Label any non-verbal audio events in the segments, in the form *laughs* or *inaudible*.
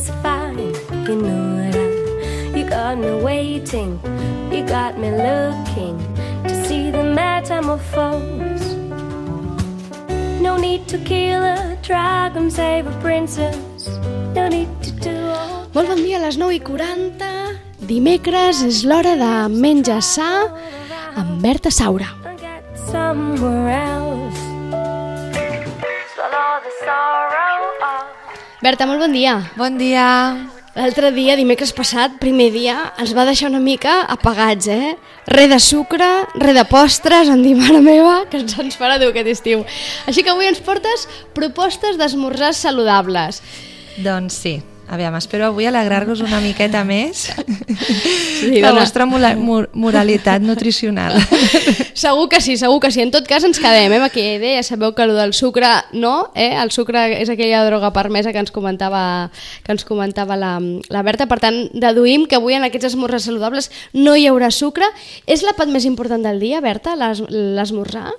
everything's fine. You know that you got me waiting, you got me looking to see the metamorphose. No need to kill a dragon, save a princess. No need to do all. Molt bon dia a les 9 i 40. Dimecres és l'hora de menjar sa amb Berta Saura. somewhere else. Swallow the sorrow Berta, molt bon dia. Bon dia. L'altre dia, dimecres passat, primer dia, ens va deixar una mica apagats, eh? Re de sucre, re de postres, en dir, mare meva, que ens ens farà dur aquest estiu. Així que avui ens portes propostes d'esmorzars saludables. Doncs sí. Aviam, espero avui alegrar-vos una miqueta més Sí, la vostra moralitat nutricional. Segur que sí, segur que sí. En tot cas ens quedem, eh, amb aquella idea. Ja sabeu que el del sucre no, eh? El sucre és aquella droga permesa que ens comentava, que ens comentava la, la Berta. Per tant, deduïm que avui en aquests esmorzars saludables no hi haurà sucre. És l'àpat més important del dia, Berta, l'es- l'esmorzar?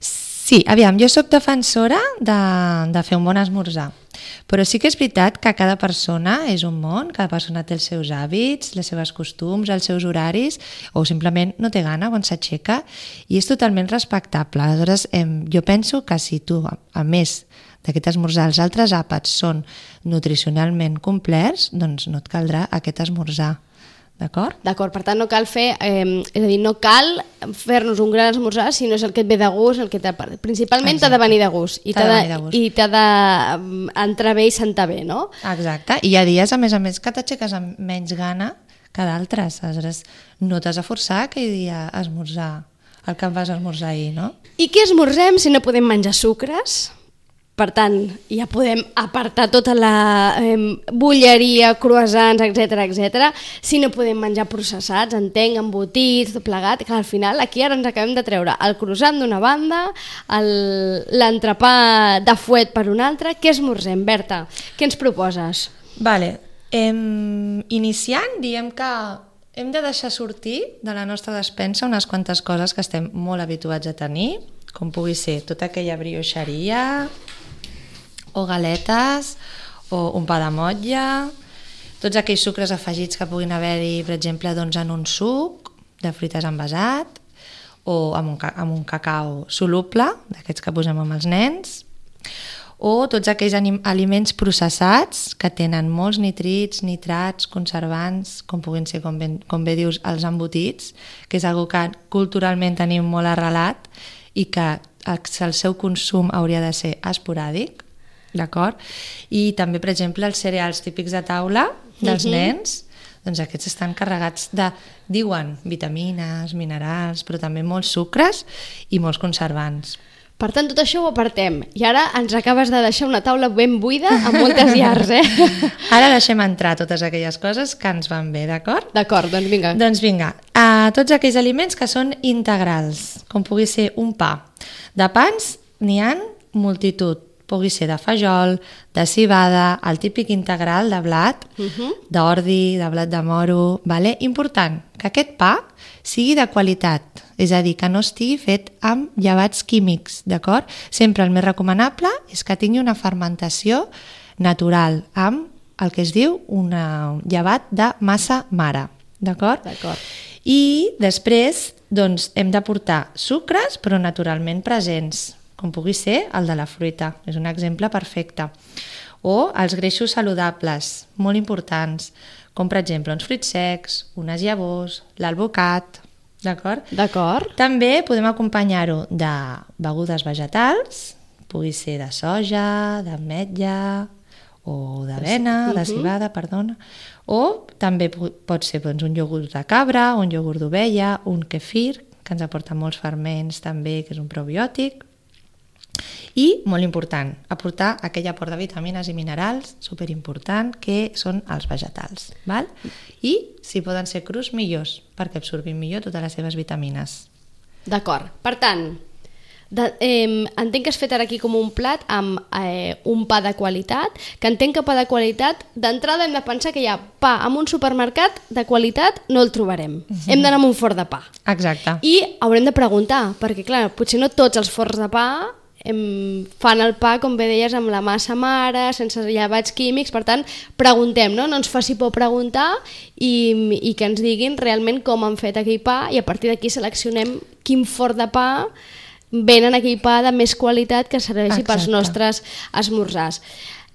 Sí, aviam, jo sóc defensora de, de fer un bon esmorzar. Però sí que és veritat que cada persona és un món, cada persona té els seus hàbits, les seves costums, els seus horaris, o simplement no té gana quan s'aixeca, i és totalment respectable. Aleshores, em, jo penso que si tu, a, a més d'aquest esmorzar, els altres àpats són nutricionalment complerts, doncs no et caldrà aquest esmorzar. D'acord? D'acord, per tant no cal fer, eh, és a dir, no cal fer-nos un gran esmorzar si no és el que et ve de gust, el que t'ha- principalment t'ha de venir de gust i T'ha de de, i t'ha de mm, bé i sentar bé, no? Exacte, i hi ha dies, a més a més, que t'aixeques amb menys gana que d'altres. Aleshores, no t'has de forçar aquell dia a esmorzar el que em vas esmorzar ahir, no? I què esmorzem si no podem menjar sucres? Per tant, ja podem apartar tota la eh, bulleria, croissants, etc etc. Si no podem menjar processats, entenc, embotits, tot plegat, que al final aquí ara ens acabem de treure el croissant d'una banda, l'entrepà de fuet per una altra. Què esmorzem, Berta? Què ens proposes? Vale. Em, iniciant, diem que hem de deixar sortir de la nostra despensa unes quantes coses que estem molt habituats a tenir, com pugui ser tota aquella brioixeria, o galetes, o un pa de motlla, tots aquells sucres afegits que puguin haver-hi, per exemple, doncs, en un suc de fruites envasat, o amb un, amb un cacau soluble, d'aquests que posem amb els nens, o tots aquells aliments processats que tenen molts nitrits, nitrats, conservants, com puguin ser, com ben, com bé dius, els embotits, que és algo que culturalment tenim molt arrelat i que el seu consum hauria de ser esporàdic, d'acord? I també, per exemple, els cereals típics de taula dels nens, doncs aquests estan carregats de, diuen, vitamines, minerals, però també molts sucres i molts conservants. Per tant, tot això ho apartem. I ara ens acabes de deixar una taula ben buida amb moltes llars, eh? *laughs* Ara deixem entrar totes aquelles coses que ens van bé, d'acord? D'acord, doncs vinga. Doncs vinga, a tots aquells aliments que són integrals, com pugui ser un pa. De pans n'hi han multitud, pugui ser de fajol, de cibada, el típic integral de blat, uh -huh. d'ordi, de blat de moro... Vale? Important, que aquest pa sigui de qualitat, és a dir, que no estigui fet amb llevats químics, d'acord? Sempre el més recomanable és que tingui una fermentació natural, amb el que es diu un llevat de massa mare, d'acord? D'acord. I després doncs, hem de portar sucres, però naturalment presents, com pugui ser el de la fruita. És un exemple perfecte. O els greixos saludables, molt importants, com per exemple uns fruits secs, unes llavors, l'alvocat, d'acord? D'acord. També podem acompanyar-ho de begudes vegetals, pugui ser de soja, d'ametlla o d'avena, de cibada, perdona, o també pot ser doncs, un iogurt de cabra, un iogurt d'ovella, un kefir, que ens aporta molts ferments també, que és un probiòtic, i, molt important, aportar aquell aport de vitamines i minerals superimportant que són els vegetals. Val? I, si poden ser crus, millors, perquè absorbim millor totes les seves vitamines. D'acord. Per tant, de, eh, entenc que has fet ara aquí com un plat amb eh, un pa de qualitat, que entenc que pa de qualitat, d'entrada hem de pensar que hi ha pa en un supermercat de qualitat no el trobarem. Hem d'anar amb un forn de pa. Exacte. I haurem de preguntar, perquè clar, potser no tots els forns de pa em, fan el pa, com bé deies, amb la massa mare, sense llevats químics, per tant, preguntem, no? No ens faci por preguntar i, i que ens diguin realment com han fet aquell pa i a partir d'aquí seleccionem quin forn de pa venen aquell pa de més qualitat que serveixi Exacte. pels nostres esmorzars.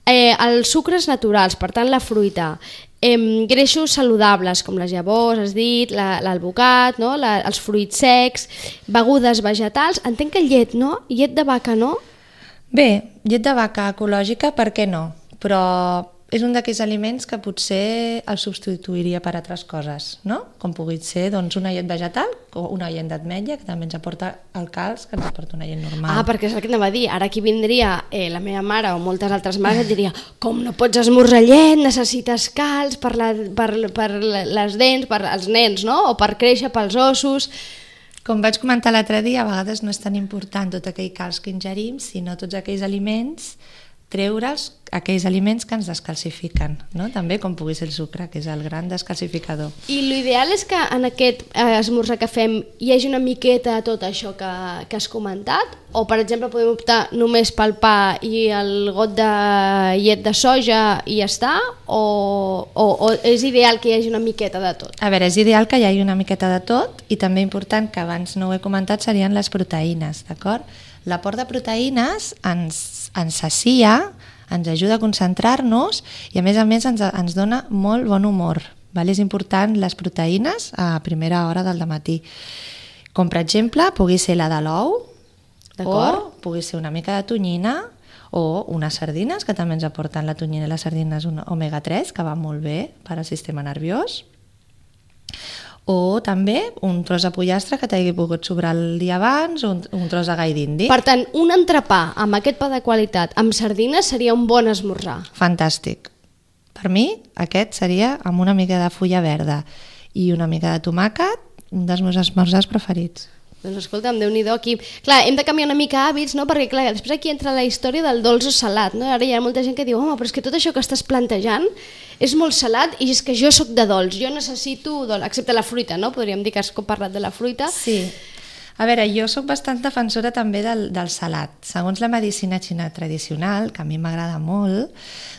Eh, els sucres naturals, per tant la fruita, eh, greixos saludables com les llavors, has dit, la- l'alvocat, no? la, els fruits secs, begudes vegetals, entenc que llet, no? Llet de vaca, no? Bé, llet de vaca ecològica, per què no? Però és un d'aquells aliments que potser el substituiria per altres coses, no? Com pugui ser doncs, una llet vegetal o una llet d'ametlla, que també ens aporta el calç, que ens aporta una llet normal. Ah, perquè és el que anava a dir. Ara aquí vindria eh, la meva mare o moltes altres mares et diria com no pots esmorzar llet, necessites calç per, la, per, per les dents, per als nens, no? O per créixer pels ossos... Com vaig comentar l'altre dia, a vegades no és tan important tot aquell calç que ingerim, sinó tots aquells aliments, treure'ls aquells aliments que ens descalcifiquen, no? també com pugui ser el sucre, que és el gran descalcificador. I l'ideal és que en aquest eh, esmorzar que fem hi hagi una miqueta de tot això que, que has comentat? O, per exemple, podem optar només pel pa i el got de llet de soja i ja està? O, o, o és ideal que hi hagi una miqueta de tot? A veure, és ideal que hi hagi una miqueta de tot i també important, que abans no ho he comentat, serien les proteïnes, d'acord? L'aport de proteïnes ens, ens sacia, ens ajuda a concentrar-nos i a més a més ens, ens dona molt bon humor. Val? És important les proteïnes a primera hora del matí. Com per exemple, pugui ser la de l'ou, o D'acord. pugui ser una mica de tonyina, o unes sardines, que també ens aporten la tonyina i és un omega-3, que va molt bé per al sistema nerviós o també un tros de pollastre que t'hagi pogut sobrar el dia abans o un, un tros de gai d'indi. Per tant, un entrepà amb aquest pa de qualitat amb sardines seria un bon esmorzar. Fantàstic. Per mi, aquest seria amb una mica de fulla verda i una mica de tomàquet, un dels meus esmorzars preferits. Doncs escolta'm, déu nhi aquí. Clar, hem de canviar una mica hàbits, no? Perquè, clar, després aquí entra la història del dolç o salat, no? Ara hi ha molta gent que diu, home, però és que tot això que estàs plantejant és molt salat i és que jo sóc de dolç, jo necessito dolç, excepte la fruita, no? Podríem dir que has parlat de la fruita. Sí. A veure, jo sóc bastant defensora també del, del salat. Segons la medicina xina tradicional, que a mi m'agrada molt,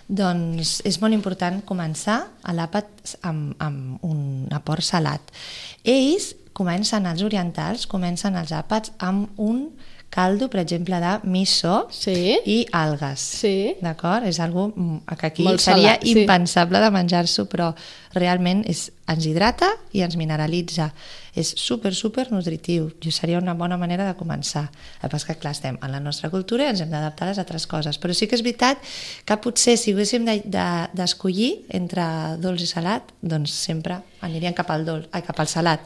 doncs és molt important començar a l'àpat amb, amb un aport salat. Ells comencen, els orientals, comencen els àpats amb un caldo, per exemple, de miso Sí. i algues. Sí. D'acord? És algo mm, que aquí Molt seria salat, sí. impensable de menjar-s'ho, però realment és, ens hidrata i ens mineralitza. És super, super nutritiu. I seria una bona manera de començar. El és que, clar, estem en la nostra cultura i ens hem d'adaptar a les altres coses. Però sí que és veritat que potser si haguéssim de- de- d'escollir de, entre dolç i salat, doncs sempre aniríem cap al, dolç, ai, cap al salat.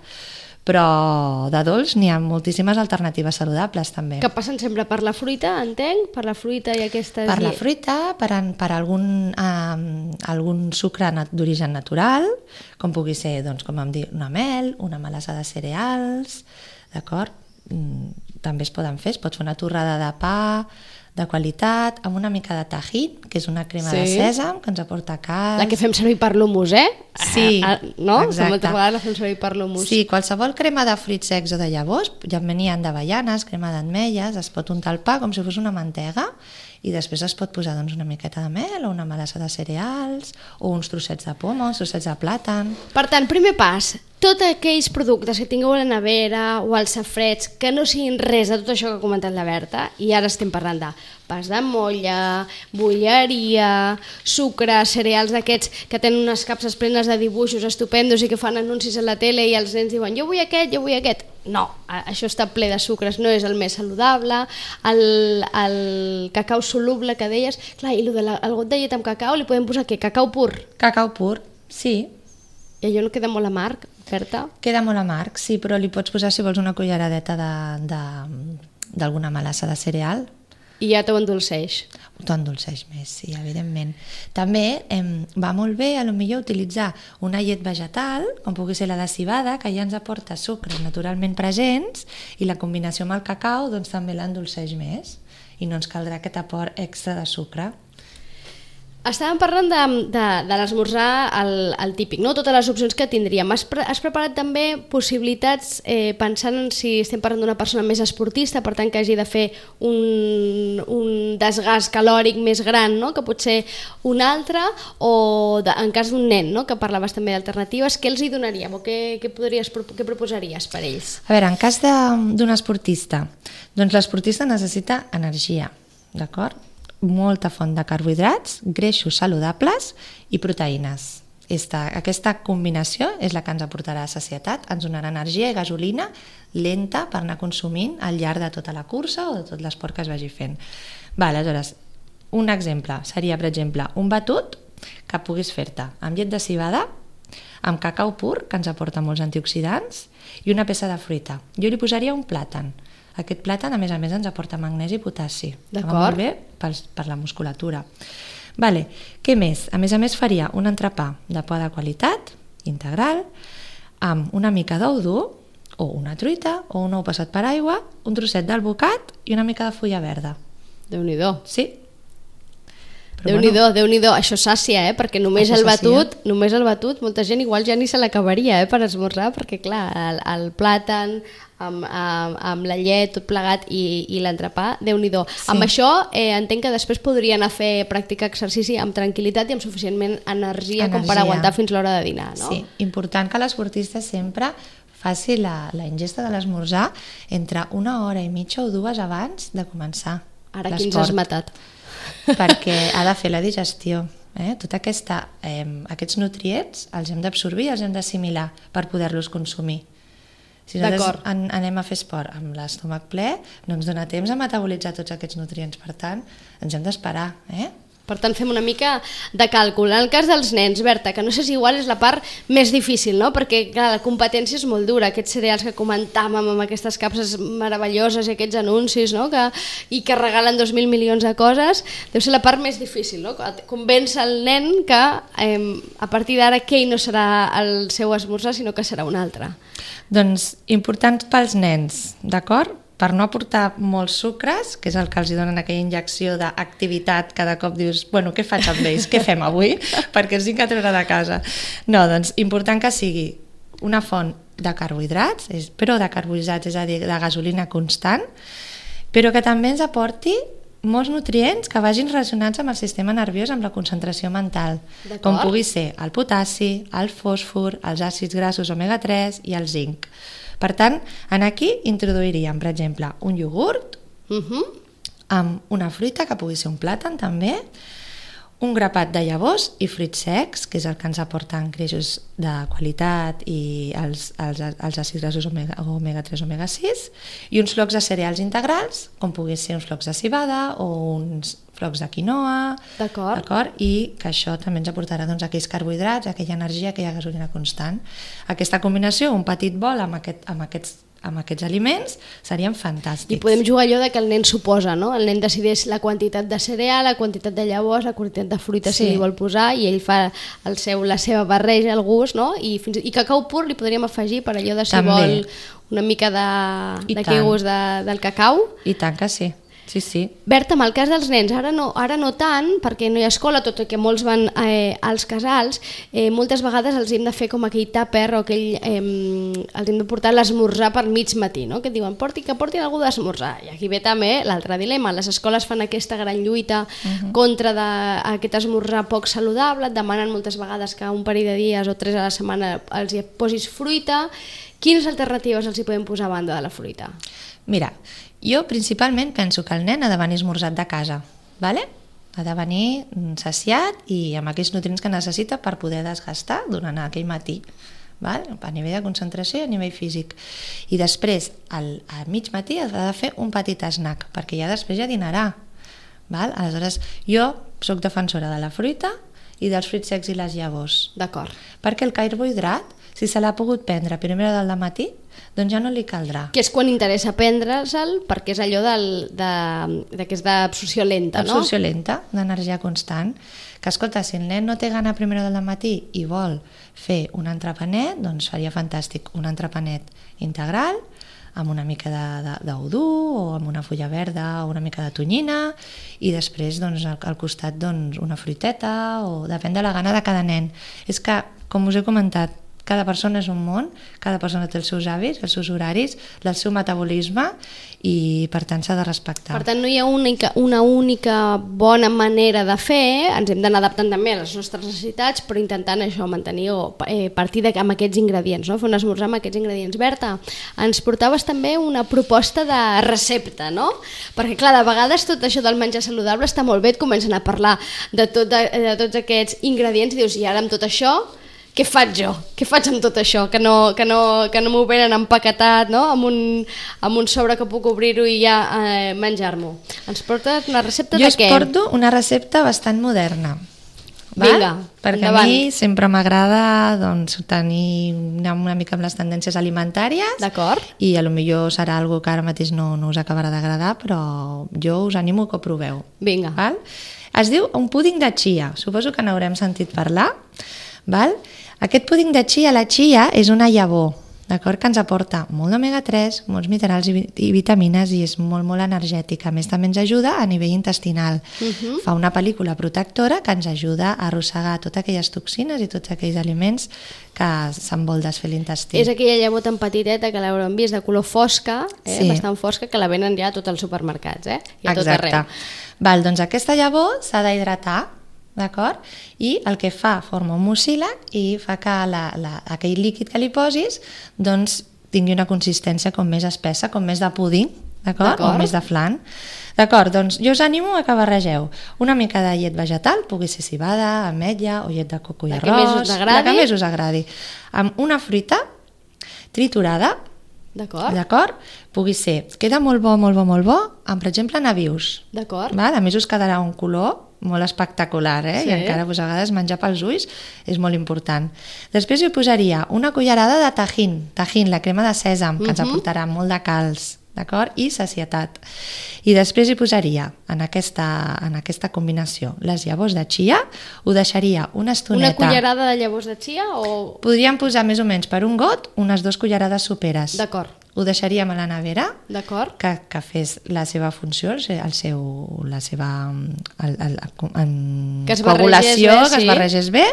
Però de dolç n'hi ha moltíssimes alternatives saludables també. Que passen sempre per la fruita, entenc? Per la fruita i aquestes... Per la fruita, per, en, per algun, um, algun sucre nat d'origen natural, com pugui ser, doncs, com vam dir, una mel, una melassa de cereals, d'acord? Mm, també es poden fer, es pot fer una torrada de pa de qualitat, amb una mica de tajín, que és una crema Sí. de sèsam, que ens aporta calç. La que fem servir per l'humus, eh? Sí, Ah, ah, no? exacte. Moltes vegades la fem servir per l'humus. Sí, qualsevol crema de fruits secs o de llavors, ja en venien d'avellanes, crema d'ametlles, es pot untar el pa com si fos una mantega i després es pot posar doncs, una miqueta de mel o una melassa de cereals o uns trossets de poma, uns trossets de plàtan. Per tant, primer pas, tots aquells productes que tingueu a la nevera o als safrets que no siguin res de tot això que ha comentat la Berta, i ara estem parlant de pas de molla, bolleria, sucre, cereals d'aquests que tenen unes capses plenes de dibuixos estupendos i que fan anuncis a la tele i els nens diuen jo vull aquest, jo vull aquest. No, això està ple de sucres, no és el més saludable, el, el cacau soluble que deies, clar, i de la, el got de llet amb cacau li podem posar què? Cacau pur? Cacau pur, sí, I allò no queda molt amarg, Berta? queda molt amarg, sí, però li pots posar si vols una culleradeta de- de- d'alguna melassa de cereal, I ja t'ho endolceix. T'ho endolceix més, sí, evidentment. També em, va molt bé, a lo millor, utilitzar una llet vegetal, com pugui ser la de cibada, que ja ens aporta sucres naturalment presents, i la combinació amb el cacau doncs, també l'endolceix més, i no ens caldrà aquest aport extra de sucre. Estàvem parlant de, de, de l'esmorzar el, el típic, no? totes les opcions que tindríem. Has, pre has preparat també possibilitats eh, pensant en si estem parlant d'una persona més esportista, per tant que hagi de fer un, un desgast calòric més gran, no? que pot ser un altre, o de, en cas d'un nen, no? que parlaves també d'alternatives, què els hi donaríem o què, què, podries, què proposaries per ells? A veure, en cas d'un esportista, doncs l'esportista necessita energia, d'acord? Molta font de carbohidrats, greixos saludables i proteïnes. Esta, aquesta combinació és la que ens aportarà sacietat, ens donarà energia i gasolina lenta per anar consumint al llarg de tota la cursa o de tot l'esport que es vagi fent. Va, aleshores, un exemple seria, per exemple, un batut que puguis fer-te amb llet de cibada, amb cacau pur, que ens aporta molts antioxidants, i una peça de fruita. Jo li posaria un plàtan, aquest plàtan, a més a més, ens aporta magnesi i potassi. D'acord. Molt bé per, per la musculatura. Vale. Què més? A més a més faria un entrepà de por de qualitat, integral, amb una mica d'ou dur, o una truita, o un ou passat per aigua, un trosset d'alvocat i una mica de fulla verda. Déu-n'hi-do. Sí. Déu-n'hi-do, bueno. déu nhi déu Això sàcia, eh? Perquè només el batut, només el batut, molta gent igual ja ni se l'acabaria, eh? Per esmorzar, perquè clar, el, el plàtan, amb, amb, amb la llet, tot plegat i, i l'entrepà, déu nhi sí. Amb això eh, entenc que després podrien a fer pràctica exercici amb tranquil·litat i amb suficientment energia, energia. com per aguantar fins l'hora de dinar, no? Sí, important que l'esportista sempre faci la, la ingesta de l'esmorzar entre una hora i mitja o dues abans de començar Ara qui ens has matat? Perquè ha de fer la digestió. Eh? Tot aquesta, eh, aquests nutrients els hem d'absorbir, els hem d'assimilar per poder-los consumir. Si nosaltres an anem a fer esport amb l'estómac ple, no ens dona temps a metabolitzar tots aquests nutrients. Per tant, ens hem d'esperar. Eh? Per tant, fem una mica de càlcul. En el cas dels nens, Berta, que no sé si igual és la part més difícil, no? perquè clar, la competència és molt dura, aquests cereals que comentàvem amb aquestes capses meravelloses i aquests anuncis no? que, i que regalen 2.000 milions de coses, deu ser la part més difícil, no? convèncer el nen que eh, a partir d'ara aquell no serà el seu esmorzar, sinó que serà un altre. Doncs importants pels nens, d'acord? per no aportar molts sucres, que és el que els donen aquella injecció d'activitat, cada cop dius, bueno, què faig amb ells? què fem avui? *laughs* Perquè els tinc que treure de casa. No, doncs, important que sigui una font de carbohidrats, però de carbohidrats, és a dir, de gasolina constant, però que també ens aporti molts nutrients que vagin relacionats amb el sistema nerviós, amb la concentració mental, com pugui ser el potassi, el fòsfor, els àcids grassos omega-3 i el zinc. Per tant, en aquí introduiríem, per exemple, un iogurt uh mhm. -huh. amb una fruita, que pugui ser un plàtan també, un grapat de llavors i fruits secs, que és el que ens aporten greixos de qualitat i els, els, els àcids grassos omega, omega 3 omega 6 i uns flocs de cereals integrals com pugui ser uns flocs de cibada o uns flocs de quinoa. D'acord? I que això també ens aportarà doncs, aquells carbohidrats, aquella energia, aquella gasolina constant. Aquesta combinació, un petit bol amb, aquest, amb aquests amb aquests aliments serien fantàstics. I podem jugar allò de que el nen suposa, no? El nen decideix la quantitat de cereal, la quantitat de llavors, la quantitat de fruita sí. si li vol posar i ell fa el seu, la seva barreja, el gust, no? I, fins, i cacau pur li podríem afegir per allò de si També. vol una mica de, I de gust de, del cacau. I tant que sí. Sí, sí. Berta, amb el cas dels nens, ara no, ara no tant, perquè no hi ha escola, tot i que molts van eh, als casals, eh, moltes vegades els hem de fer com aquell tàper o aquell, eh, els hem de portar l'esmorzar per mig matí, no? que diuen porti, que portin algú d'esmorzar. I aquí ve també l'altre dilema, les escoles fan aquesta gran lluita uh -huh. contra de, aquest esmorzar poc saludable, et demanen moltes vegades que un parell de dies o tres a la setmana els hi posis fruita. Quines alternatives els hi podem posar a banda de la fruita? Mira, jo principalment penso que el nen ha de venir esmorzat de casa, ¿vale? ha de venir saciat i amb aquells nutrients que necessita per poder desgastar durant aquell matí val? a nivell de concentració i a nivell físic i després al, a mig matí ha de fer un petit snack perquè ja després ja dinarà val? aleshores jo sóc defensora de la fruita i dels fruits secs i les llavors d'acord perquè el carbohidrat si se l'ha pogut prendre a primera del matí, doncs ja no li caldrà. Que és quan interessa prendre'l, perquè és allò del, de, de que és d'absorció lenta, no? Absorció lenta, d'energia constant. Que, escolta, si el nen no té gana a primera del matí i vol fer un entrepanet, doncs faria fantàstic un entrepanet integral, amb una mica d'udú o amb una fulla verda o una mica de tonyina i després doncs, al, al costat doncs, una fruiteta o depèn de la gana de cada nen. És que, com us he comentat, cada persona és un món, cada persona té els seus hàbits, els seus horaris, el seu metabolisme i per tant s'ha de respectar. Per tant, no hi ha única, una única bona manera de fer, ens hem d'anar adaptant també a les nostres necessitats, però intentant això, mantenir o eh, partir de, amb aquests ingredients, no? fer un esmorzar amb aquests ingredients. Berta, ens portaves també una proposta de recepta, no? Perquè, clar, de vegades tot això del menjar saludable està molt bé, et comencen a parlar de, tot, de, de tots aquests ingredients i dius, i ara amb tot això què faig jo? Què faig amb tot això? Que no, que no, que no m'ho venen empaquetat, no? Amb un, amb un sobre que puc obrir-ho i ja eh, menjar-m'ho. Ens portes una recepta Jo de què? porto una recepta bastant moderna. Vinga, Perquè endavant. a mi sempre m'agrada doncs, tenir una, una mica amb les tendències alimentàries D'acord. i a lo millor serà algo que ara mateix no, no us acabarà d'agradar, però jo us animo que ho proveu. Vinga. Val? Es diu un púding de chia, suposo que n'haurem sentit parlar. Val? Aquest púding de chia, la chia és una llavor, d'acord? Que ens aporta molt d'omega-3, molts minerals i, i vitamines i és molt, molt energètica. A més, també ens ajuda a nivell intestinal. Uh -huh. Fa una pel·lícula protectora que ens ajuda a arrossegar totes aquelles toxines i tots aquells aliments que se'n vol desfer l'intestí. És aquella llavor tan petiteta que l'haurem vist de color fosca, eh? Sí. bastant fosca, que la venen ja a tots els supermercats, eh? I a tot arreu. Val, doncs aquesta llavor s'ha d'hidratar, d'acord? I el que fa, forma un mucílag i fa que la, la, aquell líquid que li posis doncs tingui una consistència com més espessa, com més de púding, d'acord? O més de flan. D'acord, doncs jo us animo a que barregeu una mica de llet vegetal, pugui ser cibada, ametlla o llet de coco i La que arròs, més us agradi. la que més us agradi, amb una fruita triturada, D'acord? D'acord? Pugui ser, queda molt bo, molt bo, molt bo, amb, per exemple, navius. D'acord. A més, us quedarà un color molt espectacular, eh? Sí. I encara, pues, a vegades, menjar pels ulls és molt important. Després hi posaria una cullerada de tajín, tajín, la crema de sèsam, que ens Mhm. aportarà molt de calç, d'acord? I sacietat. I després hi posaria, en aquesta, en aquesta combinació, les llavors de chia, ho deixaria una estoneta... Una cullerada de llavors de chia o... Podríem posar més o menys per un got unes dues cullerades soperes. D'acord. Ho deixaríem a la nevera D'acord? que, que fes la seva funció, el se- el seu, la seva el, el, el, Que es coagulació, bé, que es barregés bé,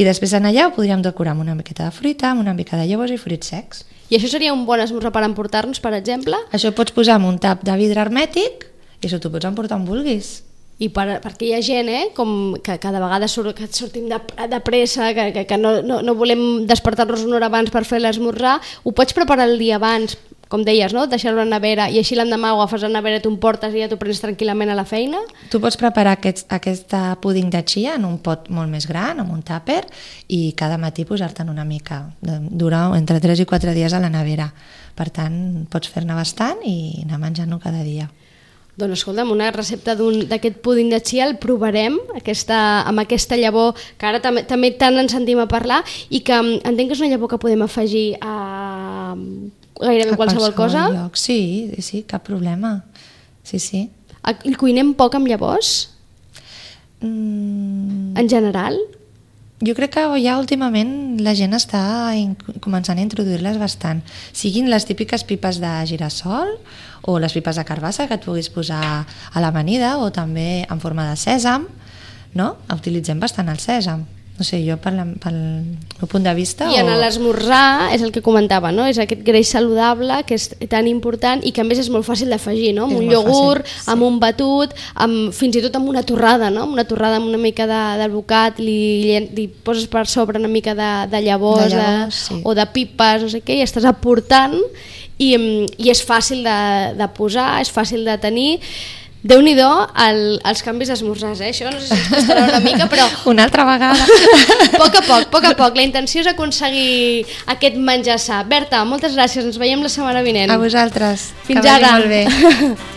i després en allà ho podríem decorar amb una miqueta de fruita, amb una mica de llavors i fruits secs. I això seria un bon esmorzar per emportar-nos, per exemple? Això pots posar amb un tap de vidre hermètic i això t'ho pots emportar on vulguis. I per, perquè hi ha gent eh, com que cada vegada surt, que sortim de, de pressa, que, que, que no, no, no volem despertar-nos una hora abans per fer l'esmorzar, ho pots preparar el dia abans, com deies, no? deixar-ho a la nevera i així l'endemà ho agafes a la nevera, t'ho emportes i ja t'ho prens tranquil·lament a la feina? Tu pots preparar aquest, aquest púding de chia en un pot molt més gran, amb un tàper, i cada matí posar-te'n una mica. Dura entre 3 i 4 dies a la nevera. Per tant, pots fer-ne bastant i anar menjant-ho cada dia. Doncs escolta'm, una recepta d'aquest púding de chia el provarem aquesta, amb aquesta llavor que ara també, també tant ens sentim a parlar i que mm, entenc que és una llavor que podem afegir a gairebé A qualsevol, cosa. Lloc. Sí, sí, sí, cap problema. Sí, sí. El cuinem poc amb llavors, Mm, en general? Jo crec que ja últimament la gent està començant a introduir-les bastant. Siguin les típiques pipes de girassol o les pipes de carbassa que et puguis posar a l'amanida o també en forma de sèsam, no? Utilitzem bastant el sèsam. No sé, jo pel, pel meu punt de vista... I en o... l'esmorzar és el que comentava, no? és aquest greix saludable que és tan important i que a més és molt fàcil d'afegir, no? amb És un iogurt, fàcil, sí. amb un batut, amb, fins i tot amb una torrada, no? amb una torrada amb una mica de, d'alvocat, li, llen- li poses per sobre una mica de, de llavors, De llavors, de, sí. o de pipes, no sé què, i estàs aportant i, mm, i és fàcil de, de posar, és fàcil de tenir. Déu-n'hi-do el, els canvis d'esmorzars, eh? això no sé si ens costarà una mica, però *laughs* Una altra vegada. a poc a poc, a poc a poc. La intenció és aconseguir aquest menjar sa. Berta, moltes gràcies. Ens veiem la setmana vinent. A vosaltres. Fins que vagi ara. molt bé. *laughs*